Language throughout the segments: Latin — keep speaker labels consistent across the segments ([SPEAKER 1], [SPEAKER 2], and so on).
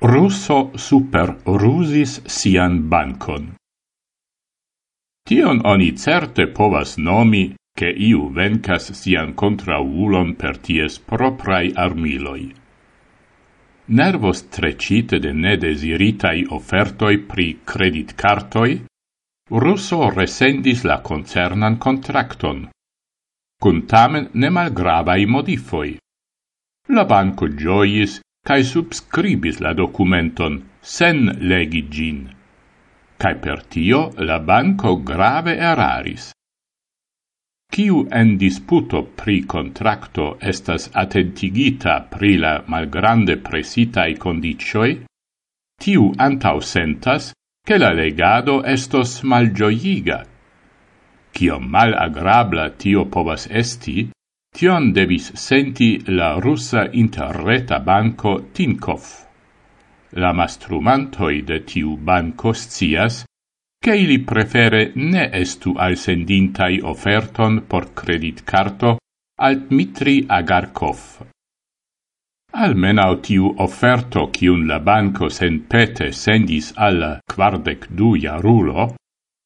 [SPEAKER 1] Russo super rusis sian bancon. Tion oni certe povas nomi che iu vencas sian contraulon per ties proprai armiloi. Nervos trecite de nedesiritai offertoi pri credit cartoi, Russo resendis la concernan contracton, cun tamen ne malgravai modifoi. La banco gioiis cae subscribis la documenton sen legi gin. Cae per tio la banco grave eraris. Ciu en disputo pri contracto estas attentigita pri la malgrande presitae condicioi, tiu antau sentas che la legado estos malgioiga. Cio mal agrabla tio povas esti, Tion devis senti la russa interreta banco Tinkoff. La mastrumantoi de tiu banco scias che ili prefere ne estu al sendintai offerton por credit carto al Dmitri Agarkov. Almenau tiu offerto cium la banco sen pete sendis al quardec duia rulo,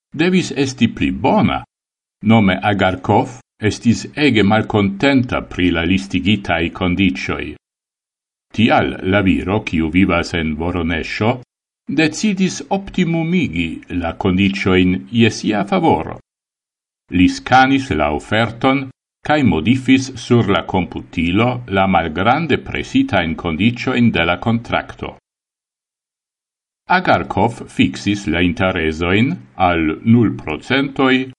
[SPEAKER 1] devis esti pli bona, nome Agarkov estis ege malcontenta pri la listigitai condicioi. Tial la viro, kiu vivas en Voronesho, decidis optimumigi la condicioin iesia favoro. Li scanis la offerton cae modifis sur la computilo la malgrande presita in condicioin de la contracto. Agarkov fixis la interesoin al 0 procentoi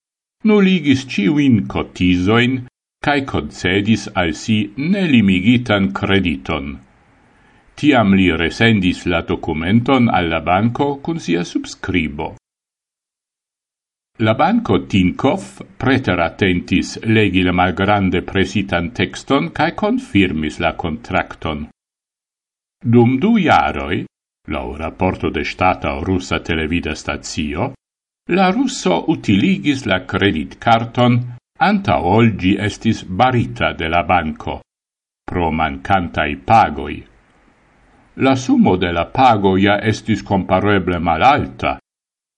[SPEAKER 1] nuligis ciuin cotisoin, cae concedis al si nelimigitan crediton. Tiam li resendis la documenton alla banco cun sia subscribo. La banco Tinkoff preter attentis legi la malgrande presitan texton cae confirmis la contracton. Dum du jaroi, lau rapporto de stata russa televida stazio, La russo utiligis la credit carton anta olgi estis barita de la banco pro mancantai pagoi. La sumo de la pago ja estis compareble malalta,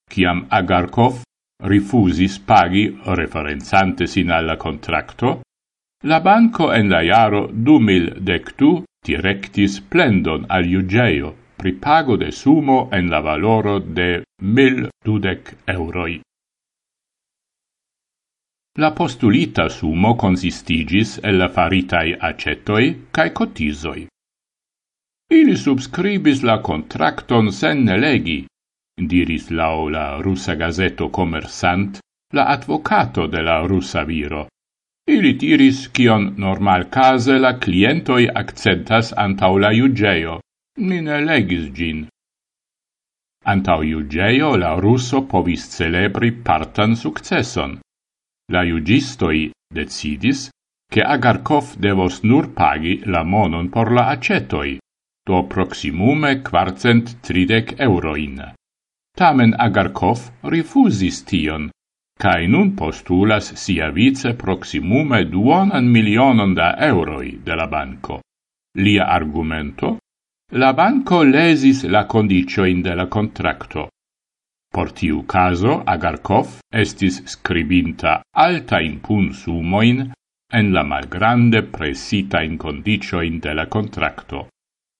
[SPEAKER 1] ciam Agarkov rifusis pagi referenzante sin alla contracto, la banco en la iaro 2012 dectu directis plendon al iugeio pri pago de sumo en la valoro de mil dudec euroi. La postulita sumo consistigis el la faritai acetoi cae cotizoi. Ili subscribis la contracton sen legi, diris lao la russa gazeto commersant, la advocato de la russa viro. Ili tiris cion normal case la clientoi accentas antau la iugeo, ni ne legis gin. Antau iugeio la russo povis celebri partan successon. La iugistoi decidis che Agarkov devos nur pagi la monon por la acetoi, do proximume quarcent tridec euroin. Tamen Agarkov rifusis tion, cae nun postulas sia vice proximume duonan milionon da euroi de la banco. Lia argumento la banco lesis la condicioin de la contracto. Por tiu caso, Agarkov estis scribinta alta impun sumoin en la malgrande presita in condicioin de la contracto.